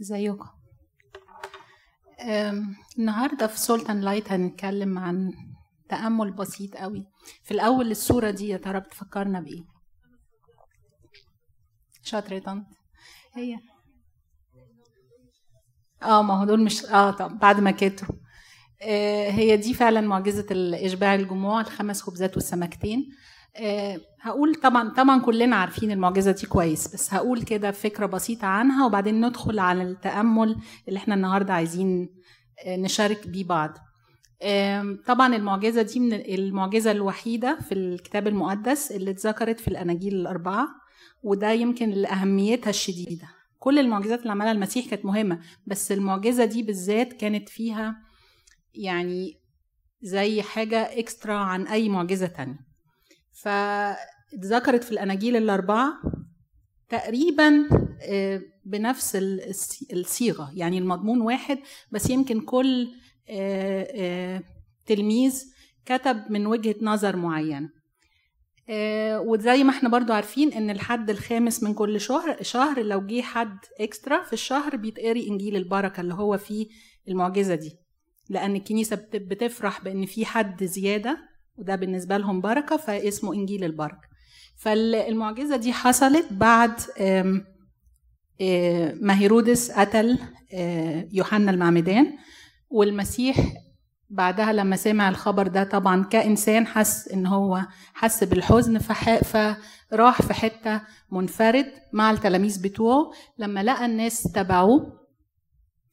ازيكم النهارده في سولتان لايت هنتكلم عن تأمل بسيط قوي. في الأول الصورة دي يا ترى بتفكرنا بإيه؟ شاطرة طنط هي. آه ما هو دول مش آه طب بعد ما كتروا. آه هي دي فعلا معجزة الإشباع الجموع الخمس خبزات والسمكتين. آه هقول طبعا طبعا كلنا عارفين المعجزة دي كويس بس هقول كده فكرة بسيطة عنها وبعدين ندخل على التأمل اللي إحنا النهاردة عايزين آه نشارك بيه بعض. طبعا المعجزة دي من المعجزة الوحيدة في الكتاب المقدس اللي اتذكرت في الأناجيل الأربعة وده يمكن لأهميتها الشديدة. كل المعجزات اللي عملها المسيح كانت مهمة بس المعجزة دي بالذات كانت فيها يعني زي حاجة اكسترا عن أي معجزة تانية. فاتذكرت في الأناجيل الأربعة تقريبا آه، بنفس الصيغة. يعني المضمون واحد بس يمكن كل آه، آه، تلميذ كتب من وجهة نظر معينة. وزي ما إحنا برضو عارفين إن الحد الخامس من كل شهر شهر لو جه حد اكسترا في الشهر بيتقري إنجيل البركة اللي هو فيه المعجزة دي. لأن الكنيسة بت- بتفرح بإن في حد زيادة وده بالنسبة لهم بركة فاسمه إنجيل البركة. فالمعجزة دي حصلت بعد ما هيرودس قتل يوحنا المعمدان. والمسيح بعدها لما سمع الخبر ده طبعا كإنسان حس إن هو حس بالحزن فراح في حتة منفرد مع التلاميذ بتوعه. لما لقى الناس تبعوه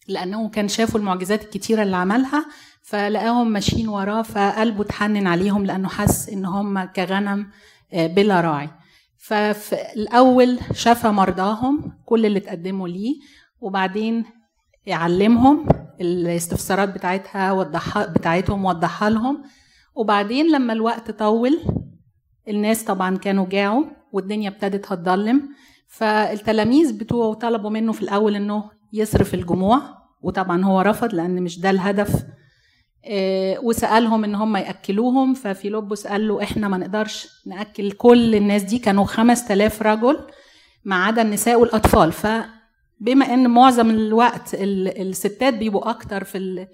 لأنه كان شافوا المعجزات الكتيرة اللي عملها فلقاهم ماشيين وراه فقلبه اتحنن عليهم لأنه حس إن هم كغنم آه، بلا راعي. ففي الأول شفى مرضاهم كل اللي تقدموا ليه وبعدين يعلمهم الاستفسارات بتاعتها وضحها بتاعتهم وضحها لهم. وبعدين لما الوقت طول الناس طبعا كانوا جاعوا والدنيا ابتدت هتضلم. فالتلاميذ بتوعه طلبوا منه في الأول إنه يصرف الجموع وطبعا هو رفض لأن مش ده الهدف. آه، وسألهم إن هم يأكلوهم ففيلبس قال له إحنا ما نقدرش نأكل كل الناس دي كانوا 5000 رجل ما عدا النساء والأطفال. فبما إن معظم الوقت ال- الستات بيبقوا أكتر في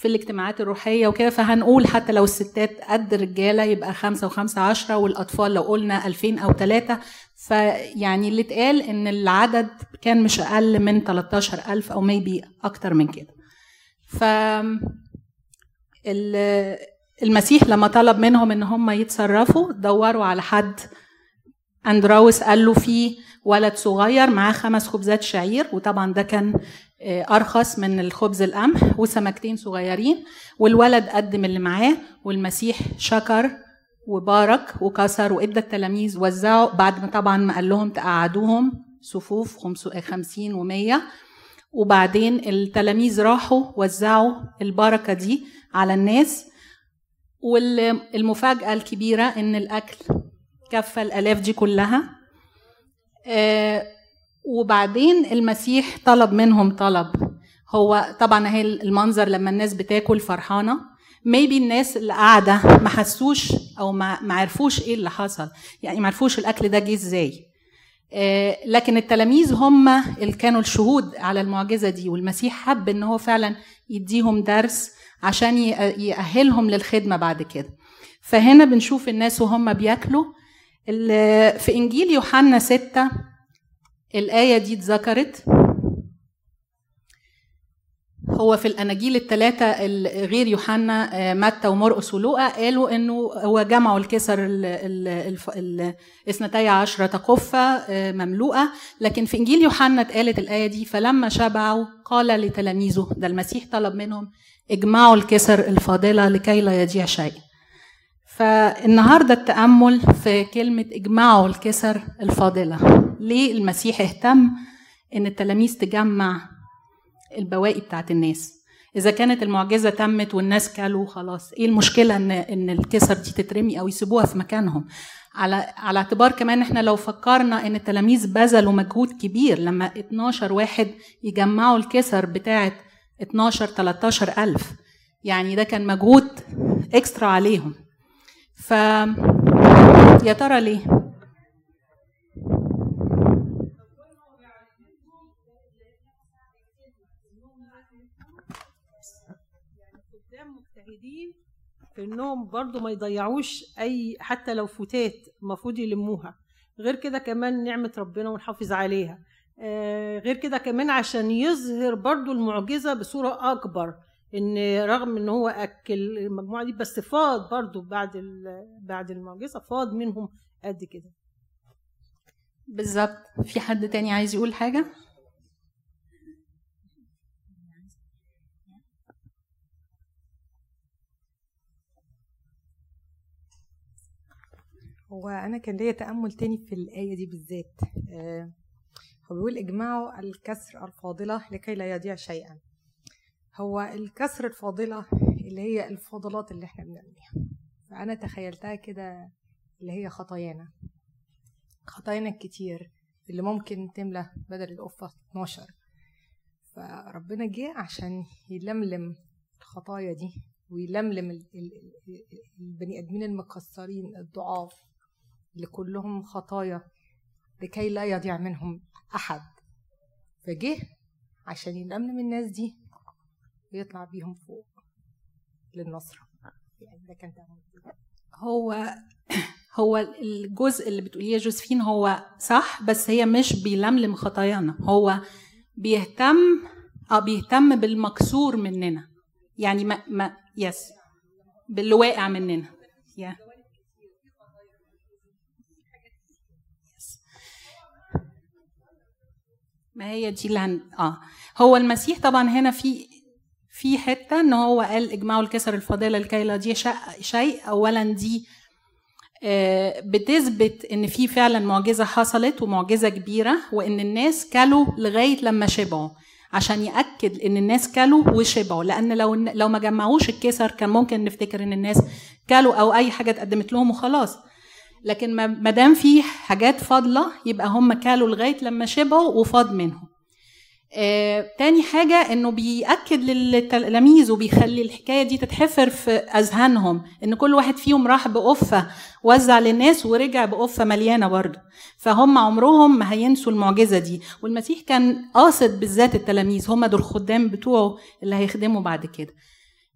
في الاجتماعات الروحية وكده فهنقول حتى لو الستات قد الرجالة يبقى خمسة وخمسة عشرة والأطفال لو قلنا 2000 أو ثلاثة فيعني اللي اتقال إن العدد كان مش أقل من 13000 أو ميبي أكتر من كده. ف ال- المسيح لما طلب منهم إن هم يتصرفوا دوروا على حد أندراوس قال له في ولد صغير معاه خمس خبزات شعير وطبعا ده كان آه، أرخص من الخبز القمح وسمكتين صغيرين. والولد قدم اللي معاه والمسيح شكر وبارك وكسر وإدى التلاميذ وزعوا. بعد ما طبعا ما قال لهم تقعدوهم صفوف خمس- خمسين ومية. وبعدين التلاميذ راحوا وزعوا البركة دي على الناس. والمفاجأة الكبيرة إن الأكل كفى الآلاف دي كلها. آه، وبعدين المسيح طلب منهم طلب. هو طبعا هي المنظر لما الناس بتاكل فرحانة. ميبي الناس اللي قاعدة ما حسوش أو ما عرفوش إيه اللي حصل. يعني ما عرفوش الأكل ده جه إزاي. آه، لكن التلاميذ هم اللي كانوا الشهود على المعجزة دي. والمسيح حب إن هو فعلا يديهم درس عشان يأهلهم للخدمة بعد كده. فهنا بنشوف الناس وهم بياكلوا. في إنجيل يوحنا ستة الآية دي اتذكرت؟ هو في الأناجيل الثلاثة ال- غير يوحنا آه، متى ومرقس ولوقا قالوا إنه هو جمعوا الكسر ال- ال- الف- ال- اثنتي عشرة قفة آه، مملوءة. لكن في إنجيل يوحنا اتقالت الآية دي فلما شبعوا قال لتلاميذه ده المسيح طلب منهم اجمعوا الكسر الفاضلة لكي لا يضيع شيء. فالنهاردة التأمل في كلمة اجمعوا الكسر الفاضلة. ليه المسيح اهتم إن التلاميذ تجمع البواقي بتاعت الناس؟ إذا كانت المعجزة تمت والناس كلوا خلاص إيه المشكلة ان إن الكسر دي تترمي أو يسيبوها في مكانهم؟ على على اعتبار كمان إحنا لو فكرنا إن التلاميذ بذلوا مجهود كبير لما 12 واحد يجمعوا الكسر بتاعت 12 13 ألف يعني ده كان مجهود اكسترا عليهم. ف يا ترى ليه؟ في انهم برضو ما يضيعوش أي حتى لو فتات المفروض يلموها. غير كده كمان نعمة ربنا ونحافظ عليها. آه غير كده كمان عشان يظهر برضو المعجزة بصورة أكبر. إن رغم إن هو أكل المجموعة دي بس فاض برضو بعد بعد المعجزة فاض منهم قد كده. بالظبط. في حد تاني عايز يقول حاجة؟ هو أنا كان ليا تأمل تاني في الآية دي بالذات. آه، هو بيقول اجمعوا الكسر الفاضلة لكي لا يضيع شيئا. هو الكسر الفاضلة اللي هي الفضلات اللي إحنا بنعملها فأنا تخيلتها كده اللي هي خطايانا. خطايانا الكتير اللي ممكن تملى بدل القفة 12 فربنا جه عشان يلملم الخطايا دي ويلملم البني آدمين المكسرين الضعاف اللي كلهم خطايا لكي لا يضيع منهم أحد. فجه عشان يلملم الناس دي ويطلع بيهم فوق للنصر يعني ده كان هو هو الجزء اللي بتقوليه يا جوزفين هو صح بس هي مش بيلملم خطايانا. هو بيهتم آه بيهتم بالمكسور مننا. يعني ما, ما يس باللي واقع مننا. Yeah. ما هي دي اللي هن... آه. هو المسيح طبعا هنا في في حتة إن هو قال اجمعوا الكسر الفاضله لكي لا دي شيء اولا دي آه، بتثبت إن في فعلا معجزة حصلت ومعجزة كبيرة وإن الناس كلوا لغاية لما شبعوا. عشان يأكد إن الناس كلوا وشبعوا. لأن لو لو ما جمعوش الكسر كان ممكن نفتكر إن الناس كلوا أو أي حاجة اتقدمت لهم وخلاص. لكن ما دام في حاجات فاضلة يبقى هم كلوا لغاية لما شبعوا وفاض منهم. آه، تاني حاجة إنه بيأكد للتلاميذ وبيخلي الحكاية دي تتحفر في أذهانهم إن كل واحد فيهم راح بقفة وزع للناس ورجع بقفة مليانة برضه. فهم عمرهم ما هينسوا المعجزة دي. والمسيح كان قاصد بالذات التلاميذ هم دول الخدام بتوعه اللي هيخدموا بعد كده.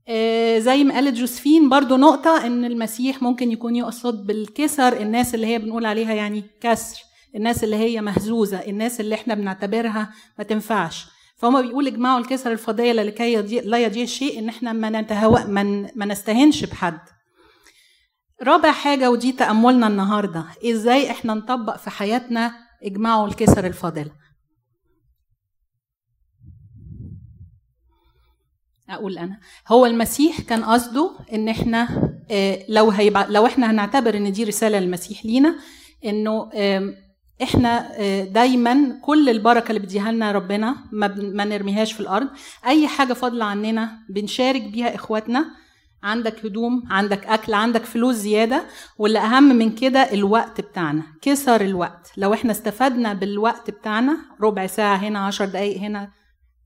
آه، زي ما قالت جوزفين برضو نقطة إن المسيح ممكن يكون يقصد بالكسر الناس اللي هي بنقول عليها يعني كسر. الناس اللي هي مهزوزة الناس اللي إحنا بنعتبرها ما تنفعش. فهم بيقول اجمعوا الكسر الفضيلة لكي لا يضيع شيء إن إحنا ما نتهوى ما نستهنش بحد. رابع حاجة ودي تأملنا النهاردة إزاي إحنا نطبق في حياتنا اجمعوا الكسر الفاضلة أقول أنا هو المسيح كان قصده إن إحنا آه، لو هيبع... لو إحنا هنعتبر إن دي رسالة للمسيح لينا إنه إحنا آه، دايما كل البركة اللي بيديها لنا ربنا ما نرميهاش في الأرض. أي حاجة فاضلة عننا بنشارك بيها إخواتنا. عندك هدوم عندك أكل عندك فلوس زيادة واللي أهم من كده الوقت بتاعنا. كسر الوقت. لو إحنا استفدنا بالوقت بتاعنا ربع ساعة هنا عشر دقايق هنا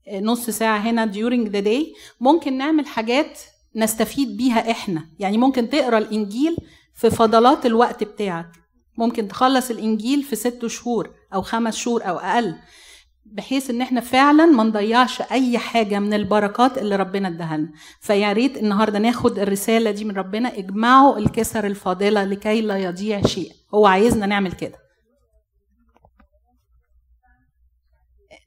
آه، نص ساعة هنا during the day ممكن نعمل حاجات نستفيد بيها إحنا. يعني ممكن تقرأ الإنجيل في فضلات الوقت بتاعك. ممكن تخلص الإنجيل في ست شهور أو خمس شهور أو أقل بحيث إن إحنا فعلا ما نضيعش أي حاجة من البركات اللي ربنا اداها لنا. فيا ريت النهارده ناخد الرسالة دي من ربنا اجمعوا الكسر الفاضلة لكي لا يضيع شيء. هو عايزنا نعمل كده.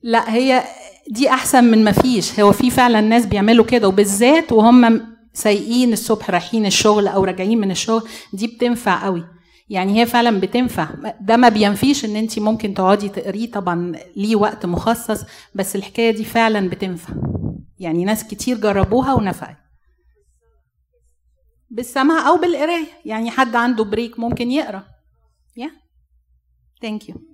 لا هي دي أحسن من ما فيش. هو في فعلا ناس بيعملوا كده وبالذات وهم سايقين الصبح رايحين الشغل أو راجعين من الشغل. دي بتنفع قوي. يعني هي فعلا بتنفع. ده ما بينفيش إن انت ممكن تقعدي تقريه طبعا ليه وقت مخصص بس الحكاية دي فعلا بتنفع. يعني ناس كتير جربوها ونفعت. بالسمع أو بالقراية. يعني حد عنده break ممكن يقرأ. يا thank you